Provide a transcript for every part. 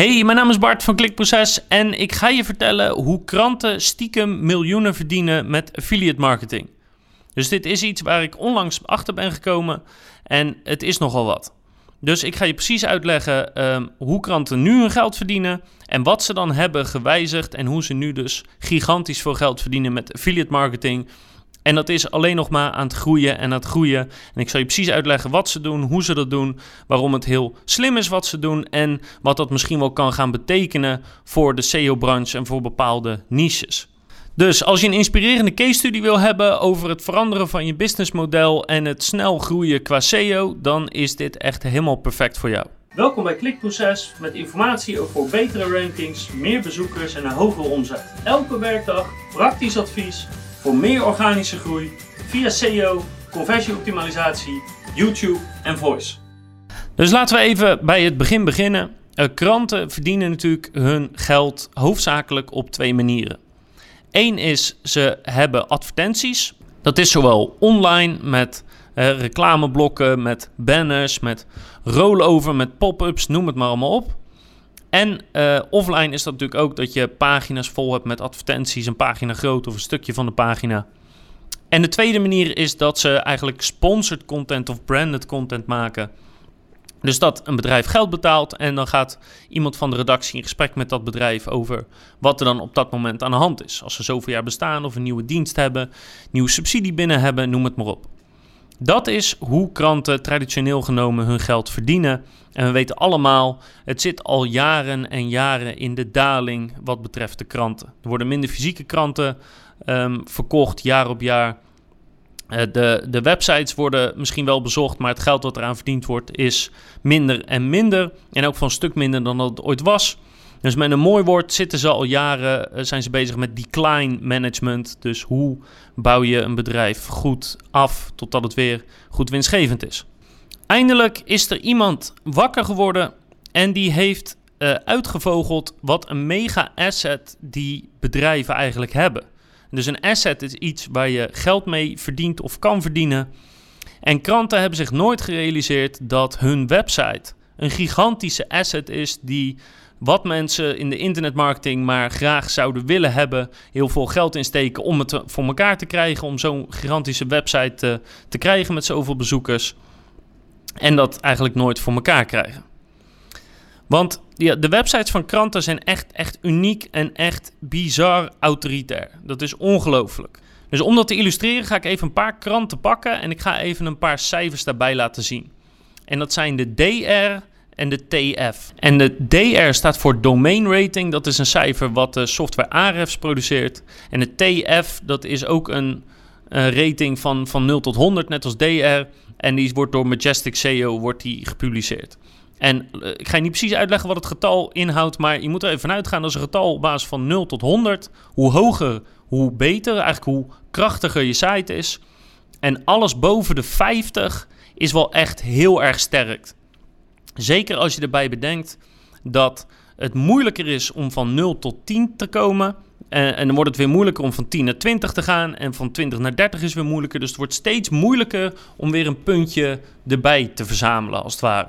Hey, mijn naam is Bart van Klikproces en ik ga je vertellen hoe kranten stiekem miljoenen verdienen met affiliate marketing. Dus dit is iets waar ik onlangs achter ben gekomen en het is nogal wat. Dus ik ga je precies uitleggen ehm, hoe kranten nu hun geld verdienen en wat ze dan hebben gewijzigd en hoe ze nu dus gigantisch veel geld verdienen met affiliate marketing. En dat is alleen nog maar aan het groeien en aan het groeien. En ik zal je precies uitleggen wat ze doen, hoe ze dat doen, waarom het heel slim is wat ze doen en wat dat misschien wel kan gaan betekenen voor de SEO-branche en voor bepaalde niches. Dus als je een inspirerende case study wil hebben over het veranderen van je businessmodel en het snel groeien qua SEO, dan is dit echt helemaal perfect voor jou. Welkom bij Klikproces met informatie over betere rankings, meer bezoekers en een hogere omzet. Elke werkdag praktisch advies voor meer organische groei via SEO, conversieoptimalisatie, YouTube en voice. Dus laten we even bij het begin beginnen. Uh, kranten verdienen natuurlijk hun geld hoofdzakelijk op twee manieren. Eén is ze hebben advertenties. Dat is zowel online met uh, reclameblokken, met banners, met rollover, met pop-ups, noem het maar allemaal op. En uh, offline is dat natuurlijk ook dat je pagina's vol hebt met advertenties, een pagina groot of een stukje van de pagina. En de tweede manier is dat ze eigenlijk sponsored content of branded content maken. Dus dat een bedrijf geld betaalt en dan gaat iemand van de redactie in gesprek met dat bedrijf over wat er dan op dat moment aan de hand is. Als ze zoveel jaar bestaan of een nieuwe dienst hebben, nieuwe subsidie binnen hebben, noem het maar op. Dat is hoe kranten traditioneel genomen hun geld verdienen. En we weten allemaal, het zit al jaren en jaren in de daling wat betreft de kranten. Er worden minder fysieke kranten um, verkocht jaar op jaar. Uh, de, de websites worden misschien wel bezocht, maar het geld wat eraan verdiend wordt is minder en minder. En ook van een stuk minder dan dat het ooit was. Dus met een mooi woord zitten ze al jaren, uh, zijn ze bezig met decline management. Dus hoe bouw je een bedrijf goed af totdat het weer goed winstgevend is. Eindelijk is er iemand wakker geworden en die heeft uh, uitgevogeld wat een mega asset die bedrijven eigenlijk hebben. Dus een asset is iets waar je geld mee verdient of kan verdienen. En kranten hebben zich nooit gerealiseerd dat hun website een gigantische asset is die wat mensen in de internetmarketing maar graag zouden willen hebben, heel veel geld insteken om het voor elkaar te krijgen, om zo'n gigantische website te, te krijgen met zoveel bezoekers. En dat eigenlijk nooit voor elkaar krijgen. Want ja, de websites van kranten zijn echt, echt uniek en echt bizar autoritair. Dat is ongelooflijk. Dus om dat te illustreren ga ik even een paar kranten pakken en ik ga even een paar cijfers daarbij laten zien. En dat zijn de DR en de TF. En de DR staat voor Domain Rating. Dat is een cijfer wat de software Ahrefs produceert. En de TF, dat is ook een rating van, van 0 tot 100, net als DR. En die wordt door Majestic SEO wordt die gepubliceerd. En uh, ik ga je niet precies uitleggen wat het getal inhoudt, maar je moet er even vanuit gaan. Dat is een getal op basis van 0 tot 100. Hoe hoger, hoe beter. Eigenlijk hoe krachtiger je site is. En alles boven de 50 is wel echt heel erg sterk. Zeker als je erbij bedenkt dat het moeilijker is om van 0 tot 10 te komen. En, en, dan wordt het weer moeilijker om van 10 naar 20 te gaan. En van 20 naar 30 is weer moeilijker. Dus het wordt steeds moeilijker om weer een puntje erbij te verzamelen, als het ware.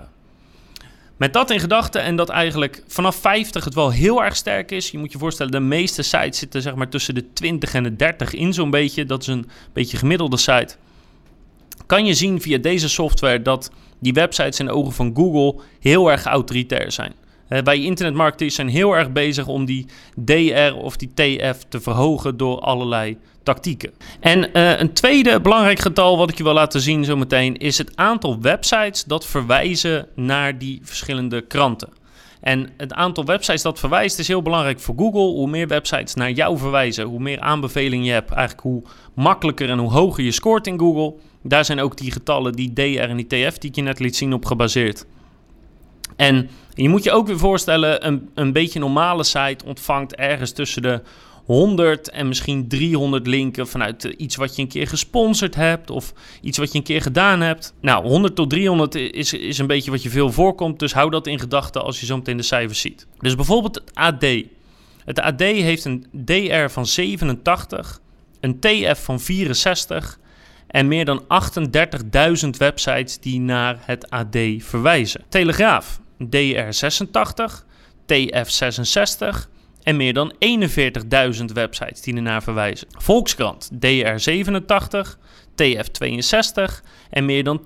Met dat in gedachten en dat eigenlijk vanaf 50 het wel heel erg sterk is. Je moet je voorstellen, de meeste sites zitten zeg maar tussen de 20 en de 30 in zo'n beetje. Dat is een beetje gemiddelde site. Kan je zien via deze software dat die websites in de ogen van Google heel erg autoritair zijn. Uh, wij internetmarketeers zijn heel erg bezig om die DR of die TF te verhogen door allerlei tactieken. En uh, een tweede belangrijk getal wat ik je wil laten zien zometeen is het aantal websites dat verwijzen naar die verschillende kranten. En het aantal websites dat verwijst is heel belangrijk voor Google. Hoe meer websites naar jou verwijzen, hoe meer aanbevelingen je hebt, eigenlijk hoe makkelijker en hoe hoger je scoort in Google. Daar zijn ook die getallen, die DR en die TF die ik je net liet zien, op gebaseerd. En je moet je ook weer voorstellen, een, een beetje normale site ontvangt ergens tussen de 100 en misschien 300 linken vanuit iets wat je een keer gesponsord hebt of iets wat je een keer gedaan hebt. Nou, 100 tot 300 is, is een beetje wat je veel voorkomt, dus hou dat in gedachten als je zo meteen de cijfers ziet. Dus bijvoorbeeld het AD. Het AD heeft een DR van 87, een TF van 64 en meer dan 38.000 websites die naar het AD verwijzen. Telegraaf, DR86, TF66 en meer dan 41.000 websites die ernaar verwijzen. Volkskrant DR87, TF62 en meer dan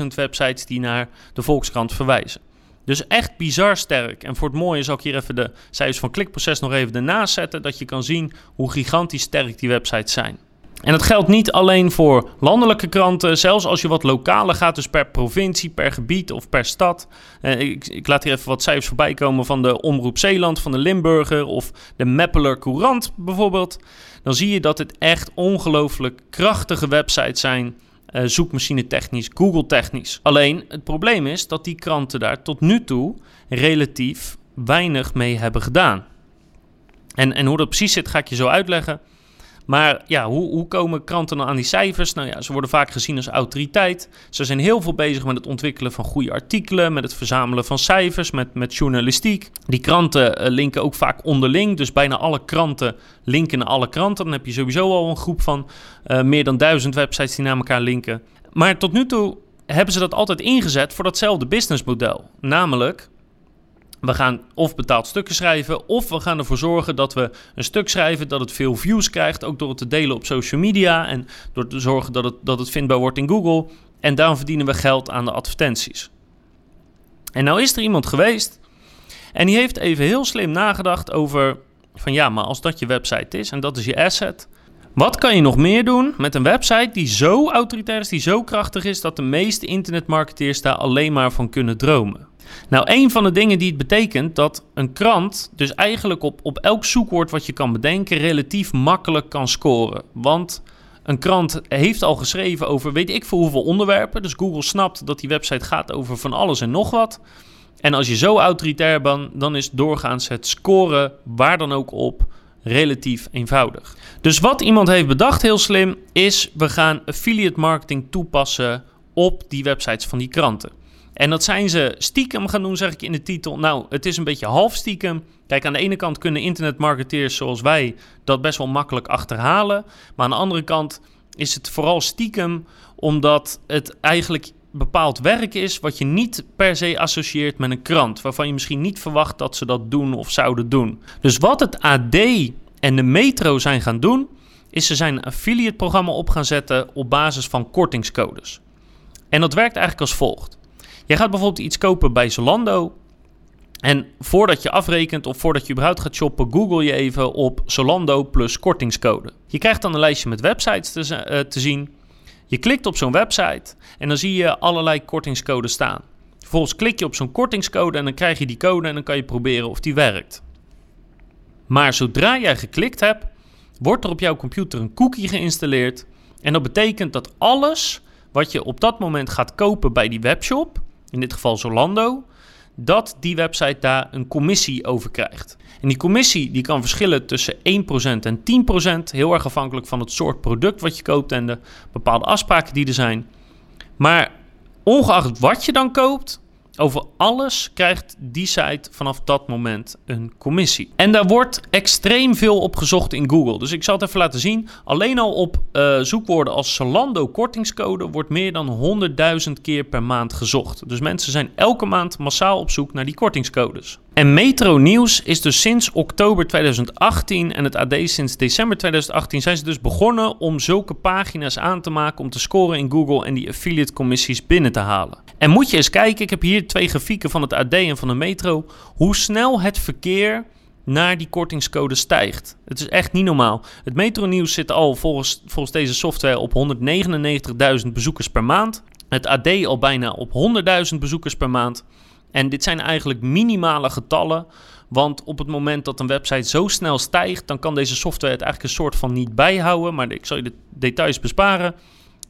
42.000 websites die naar de Volkskrant verwijzen. Dus echt bizar sterk. En voor het mooie zal ik hier even de cijfers van klikproces nog even ernaast zetten, dat je kan zien hoe gigantisch sterk die websites zijn. En dat geldt niet alleen voor landelijke kranten, zelfs als je wat lokaler gaat, dus per provincie, per gebied of per stad. Eh, ik, ik, laat hier even wat cijfers voorbij komen van de Omroep Zeeland, van de Limburger of de Meppeler Courant bijvoorbeeld. Dan zie je dat het echt ongelooflijk krachtige websites zijn, uh, zoekmachine technisch, Google technisch. Alleen het probleem is dat die kranten daar tot nu toe relatief weinig mee hebben gedaan. En, en hoe dat precies zit, ga ik je zo uitleggen. Maar ja, hoe, hoe komen kranten dan aan die cijfers? Nou ja, ze worden vaak gezien als autoriteit. Ze zijn heel veel bezig met het ontwikkelen van goede artikelen, met het verzamelen van cijfers, met, met journalistiek. Die kranten uh, linken ook vaak onderling. Dus bijna alle kranten linken naar alle kranten. Dan heb je sowieso al een groep van uh, meer dan duizend websites die naar elkaar linken. Maar tot nu toe hebben ze dat altijd ingezet voor datzelfde businessmodel. Namelijk we gaan of betaald stukken schrijven, of we gaan ervoor zorgen dat we een stuk schrijven dat het veel views krijgt, ook door het te delen op social media en door te zorgen dat het, dat het vindbaar wordt in Google. En daarom verdienen we geld aan de advertenties. En nou is er iemand geweest en die heeft even heel slim nagedacht over van ja, maar als dat je website is en dat is je asset, wat kan je nog meer doen met een website die zo autoritair is, die zo krachtig is dat de meeste internetmarketeers daar alleen maar van kunnen dromen? Nou, een van de dingen die het betekent dat een krant dus eigenlijk op, op elk zoekwoord wat je kan bedenken relatief makkelijk kan scoren. Want een krant heeft al geschreven over weet ik veel hoeveel onderwerpen. Dus Google snapt dat die website gaat over van alles en nog wat. En als je zo autoritair bent, dan is doorgaans het scoren waar dan ook op relatief eenvoudig. Dus wat iemand heeft bedacht, heel slim, is we gaan affiliate marketing toepassen op die websites van die kranten. En dat zijn ze stiekem gaan doen, zeg ik in de titel. Nou, het is een beetje half stiekem. Kijk, aan de ene kant kunnen internetmarketeers zoals wij dat best wel makkelijk achterhalen. Maar aan de andere kant is het vooral stiekem omdat het eigenlijk bepaald werk is wat je niet per se associeert met een krant. Waarvan je misschien niet verwacht dat ze dat doen of zouden doen. Dus wat het AD en de Metro zijn gaan doen, is ze zijn een affiliate programma op gaan zetten op basis van kortingscodes. En dat werkt eigenlijk als volgt. Jij gaat bijvoorbeeld iets kopen bij Zalando. En voordat je afrekent of voordat je überhaupt gaat shoppen, google je even op Zalando plus kortingscode. Je krijgt dan een lijstje met websites te, te zien. Je klikt op zo'n website en dan zie je allerlei kortingscodes staan. Vervolgens klik je op zo'n kortingscode en dan krijg je die code en dan kan je proberen of die werkt. Maar zodra jij geklikt hebt, wordt er op jouw computer een cookie geïnstalleerd. En dat betekent dat alles wat je op dat moment gaat kopen bij die webshop, in dit geval Zolando, dat die website daar een commissie over krijgt. En die commissie die kan verschillen tussen 1% en 10%, heel erg afhankelijk van het soort product wat je koopt en de bepaalde afspraken die er zijn. Maar ongeacht wat je dan koopt, over alles krijgt die site vanaf dat moment een commissie. En daar wordt extreem veel op gezocht in Google. Dus ik zal het even laten zien. Alleen al op uh, zoekwoorden als Zalando kortingscode wordt meer dan 100.000 keer per maand gezocht. Dus mensen zijn elke maand massaal op zoek naar die kortingscodes. En Metro Nieuws is dus sinds oktober 2018 en het AD sinds december 2018 zijn ze dus begonnen om zulke pagina's aan te maken om te scoren in Google en die affiliate commissies binnen te halen. En moet je eens kijken, ik heb hier twee grafieken van het AD en van de Metro, hoe snel het verkeer naar die kortingscode stijgt. Het is echt niet normaal. Het Metro Nieuws zit al volgens, volgens deze software op 199.000 bezoekers per maand. Het AD al bijna op 100.000 bezoekers per maand. En dit zijn eigenlijk minimale getallen. Want op het moment dat een website zo snel stijgt, dan kan deze software het eigenlijk een soort van niet bijhouden. Maar ik zal je de details besparen.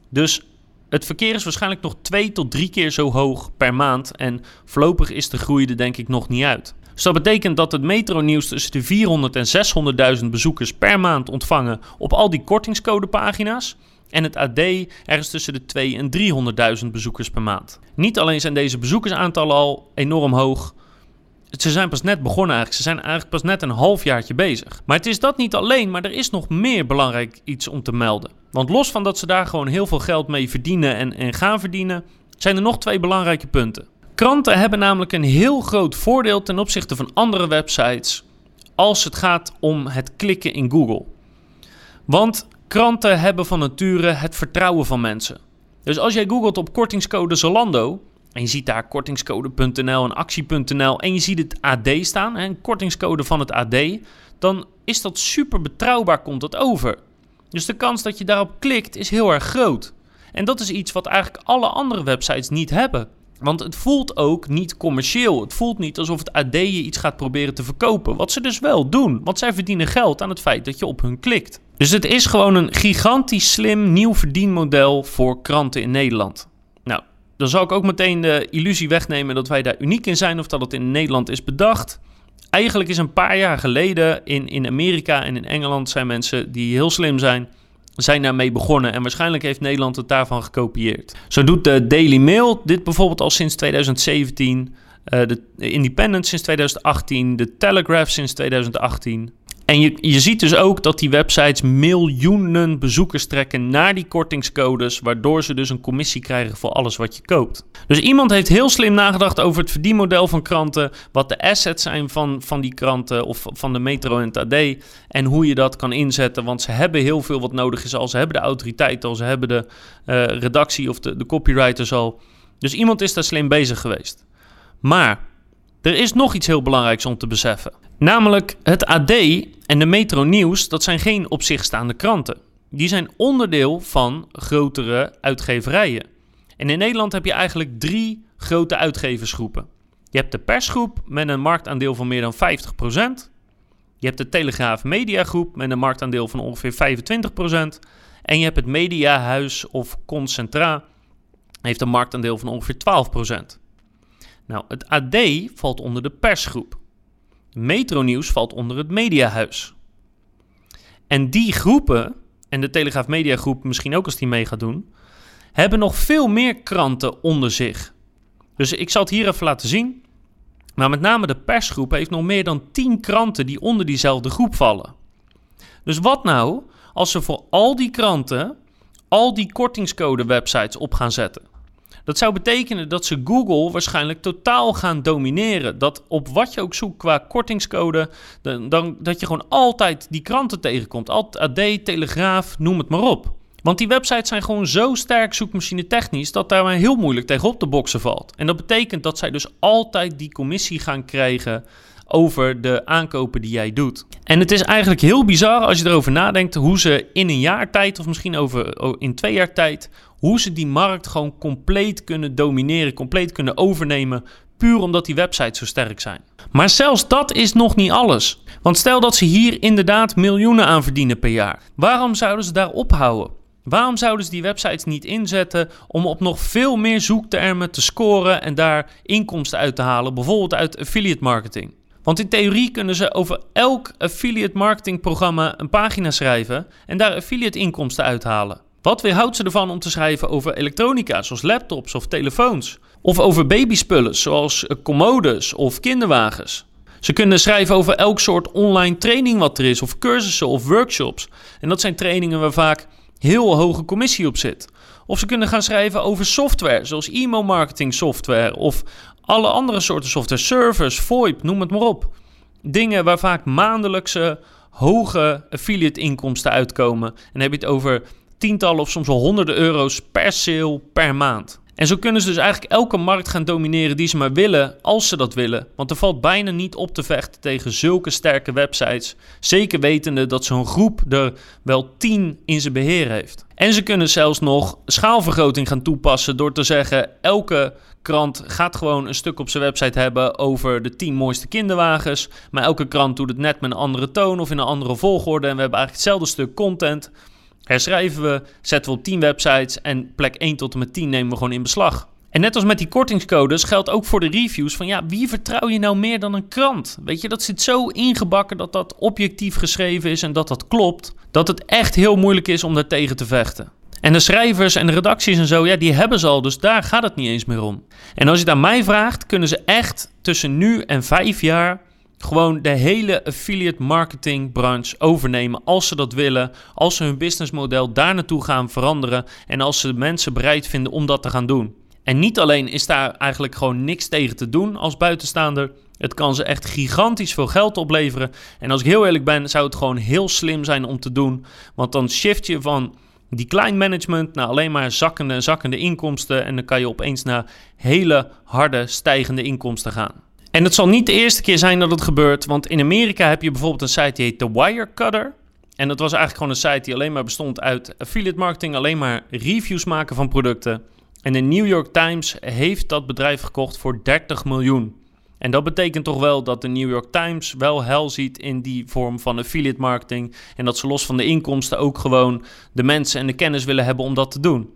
Dus het verkeer is waarschijnlijk nog twee tot drie keer zo hoog per maand. En voorlopig is de groei er denk ik nog niet uit. Dus dat betekent dat het metro-nieuws tussen de 400 en 600.000 bezoekers per maand ontvangen op al die kortingscodepagina's. En het AD ergens tussen de 2 en 300.000 bezoekers per maand. Niet alleen zijn deze bezoekersaantallen al enorm hoog. Ze zijn pas net begonnen eigenlijk. Ze zijn eigenlijk pas net een halfjaartje bezig. Maar het is dat niet alleen, maar er is nog meer belangrijk iets om te melden. Want los van dat ze daar gewoon heel veel geld mee verdienen en, en gaan verdienen, zijn er nog twee belangrijke punten. Kranten hebben namelijk een heel groot voordeel ten opzichte van andere websites als het gaat om het klikken in Google. Want kranten hebben van nature het vertrouwen van mensen. Dus als jij googelt op kortingscode Zalando en je ziet daar kortingscode.nl en actie.nl en je ziet het AD staan, een kortingscode van het AD, dan is dat super betrouwbaar, komt dat over. Dus de kans dat je daarop klikt is heel erg groot. En dat is iets wat eigenlijk alle andere websites niet hebben. Want het voelt ook niet commercieel. Het voelt niet alsof het AD je iets gaat proberen te verkopen. Wat ze dus wel doen. Want zij verdienen geld aan het feit dat je op hun klikt. Dus het is gewoon een gigantisch slim nieuw verdienmodel voor kranten in Nederland. Nou, dan zal ik ook meteen de illusie wegnemen dat wij daar uniek in zijn of dat het in Nederland is bedacht. Eigenlijk is een paar jaar geleden in, in Amerika en in Engeland zijn mensen die heel slim zijn zijn daarmee begonnen. En waarschijnlijk heeft Nederland het daarvan gekopieerd. Zo doet de Daily Mail dit bijvoorbeeld al sinds 2017. Uh, eh, de Independent sinds 2018. De Telegraph sinds 2018. En je, je ziet dus ook dat die websites miljoenen bezoekers trekken naar die kortingscodes, waardoor ze dus een commissie krijgen voor alles wat je koopt. Dus iemand heeft heel slim nagedacht over het verdienmodel van kranten, wat de assets zijn van, van die kranten of van de Metro en het AD en hoe je dat kan inzetten, want ze hebben heel veel wat nodig is al. Ze hebben de autoriteit al, ze hebben de uh, redactie of de, de copywriters al. Dus iemand is daar slim bezig geweest. Maar er is nog iets heel belangrijks om te beseffen. Namelijk het AD en de Metro Nieuws, dat zijn geen op zich staande kranten. Die zijn onderdeel van grotere uitgeverijen. En in Nederland heb je eigenlijk drie grote uitgeversgroepen. Je hebt de persgroep met een marktaandeel van meer dan 50%. Je hebt de Telegraaf Mediagroep met een marktaandeel van ongeveer 25%. En je hebt het Mediahuis of Concentra, heeft een marktaandeel van ongeveer 12%. Nou, het AD valt onder de persgroep. Metro Nieuws valt onder het Mediahuis. En die groepen, en de Telegraaf Mediagroep misschien ook als die mee gaat doen, hebben nog veel meer kranten onder zich. Dus ik zal het hier even laten zien. Maar met name de persgroep heeft nog meer dan 10 kranten die onder diezelfde groep vallen. Dus wat nou als ze voor al die kranten al die kortingscode websites op gaan zetten? Dat zou betekenen dat ze Google waarschijnlijk totaal gaan domineren. Dat op wat je ook zoekt qua kortingscode, dan, dan dat je gewoon altijd die kranten tegenkomt. AD, Telegraaf, noem het maar op. Want die websites zijn gewoon zo sterk zoekmachine technisch dat daar maar heel moeilijk tegenop te boksen valt. En dat betekent dat zij dus altijd die commissie gaan krijgen over de aankopen die jij doet. En het is eigenlijk heel bizar als je erover nadenkt hoe ze in een jaar tijd of misschien over in twee jaar tijd hoe ze die markt gewoon compleet kunnen domineren, compleet kunnen overnemen, puur omdat die websites zo sterk zijn. Maar zelfs dat is nog niet alles. Want stel dat ze hier inderdaad miljoenen aan verdienen per jaar. Waarom zouden ze daar ophouden? Waarom zouden ze die websites niet inzetten om op nog veel meer zoektermen te scoren en daar inkomsten uit te halen, bijvoorbeeld uit affiliate marketing? Want in theorie kunnen ze over elk affiliate marketing programma een pagina schrijven en daar affiliate inkomsten uithalen. Wat weerhoudt ze ervan om te schrijven over elektronica, zoals laptops of telefoons? Of over babyspullen, zoals eh, commodes of kinderwagens? Ze kunnen schrijven over elk soort online training wat er is, of cursussen of workshops. En dat zijn trainingen waar vaak heel hoge commissie op zit. Of ze kunnen gaan schrijven over software, zoals e-mail-marketing software of alle andere soorten software, servers, VoIP, noem het maar op. Dingen waar vaak maandelijkse hoge affiliate inkomsten uitkomen. En dan heb je het over tientallen of soms wel honderden euro's per sale per maand. En zo kunnen ze dus eigenlijk elke markt gaan domineren die ze maar willen, als ze dat willen. Want er valt bijna niet op te vechten tegen zulke sterke websites. Zeker wetende dat zo'n groep er wel tien in zijn beheer heeft. En ze kunnen zelfs nog schaalvergroting gaan toepassen door te zeggen: elke krant gaat gewoon een stuk op zijn website hebben over de 10 mooiste kinderwagens. Maar elke krant doet het net met een andere toon of in een andere volgorde. En we hebben eigenlijk hetzelfde stuk content. Herschrijven we, zetten we op 10 websites en plek 1 tot en met 10 nemen we gewoon in beslag. En net als met die kortingscodes geldt ook voor de reviews van ja, wie vertrouw je nou meer dan een krant? Weet je, dat zit zo ingebakken dat dat objectief geschreven is en dat dat klopt, dat het echt heel moeilijk is om daar tegen te vechten. En de schrijvers en de redacties en zo, ja, die hebben ze al, dus daar gaat het niet eens meer om. En als je het aan mij vraagt, kunnen ze echt tussen nu en vijf jaar gewoon de hele affiliate marketing branche overnemen als ze dat willen, als ze hun businessmodel daar naartoe gaan veranderen en als ze mensen bereid vinden om dat te gaan doen. En niet alleen is daar eigenlijk gewoon niks tegen te doen als buitenstaander. Het kan ze echt gigantisch veel geld opleveren. En als ik heel eerlijk ben, zou het gewoon heel slim zijn om te doen. Want dan shift je van die klein management naar alleen maar zakkende en zakkende inkomsten. En dan kan je opeens naar hele harde stijgende inkomsten gaan. En het zal niet de eerste keer zijn dat het gebeurt. Want in Amerika heb je bijvoorbeeld een site die heet The Wirecutter. En dat was eigenlijk gewoon een site die alleen maar bestond uit affiliate marketing, alleen maar reviews maken van producten. En de New York Times heeft dat bedrijf gekocht voor 30 miljoen. En dat betekent toch wel dat de New York Times wel hel ziet in die vorm van affiliate marketing. En dat ze los van de inkomsten ook gewoon de mensen en de kennis willen hebben om dat te doen.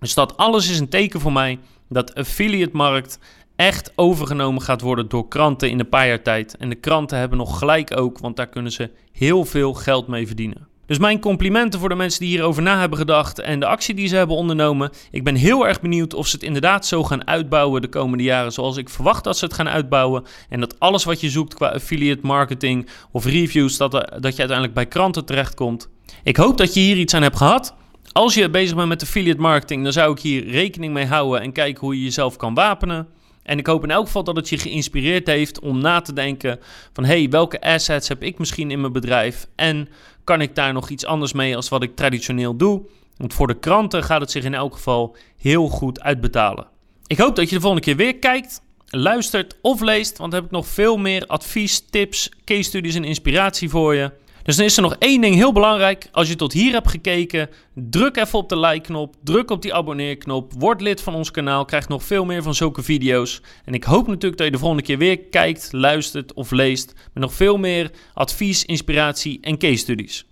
Dus dat alles is een teken voor mij dat affiliate markt echt overgenomen gaat worden door kranten in een paar jaar tijd. En de kranten hebben nog gelijk ook, want daar kunnen ze heel veel geld mee verdienen. Dus mijn complimenten voor de mensen die hierover na hebben gedacht en de actie die ze hebben ondernomen. Ik ben heel erg benieuwd of ze het inderdaad zo gaan uitbouwen de komende jaren zoals ik verwacht dat ze het gaan uitbouwen. En dat alles wat je zoekt qua affiliate marketing of reviews, dat, dat je uiteindelijk bij kranten terechtkomt. Ik hoop dat je hier iets aan hebt gehad. Als je bezig bent met affiliate marketing, dan zou ik hier rekening mee houden en kijken hoe je jezelf kan wapenen. En ik hoop in elk geval dat het je geïnspireerd heeft om na te denken van hey, welke assets heb ik misschien in mijn bedrijf en kan ik daar nog iets anders mee als wat ik traditioneel doe? Want voor de kranten gaat het zich in elk geval heel goed uitbetalen. Ik hoop dat je de volgende keer weer kijkt, luistert of leest, want dan heb ik nog veel meer advies, tips, case studies en inspiratie voor je. Dus dan is er nog één ding heel belangrijk. Als je tot hier hebt gekeken, druk even op de like-knop, druk op die abonneerknop, word lid van ons kanaal, krijg nog veel meer van zulke video's. En ik hoop natuurlijk dat je de volgende keer weer kijkt, luistert of leest met nog veel meer advies, inspiratie en case studies.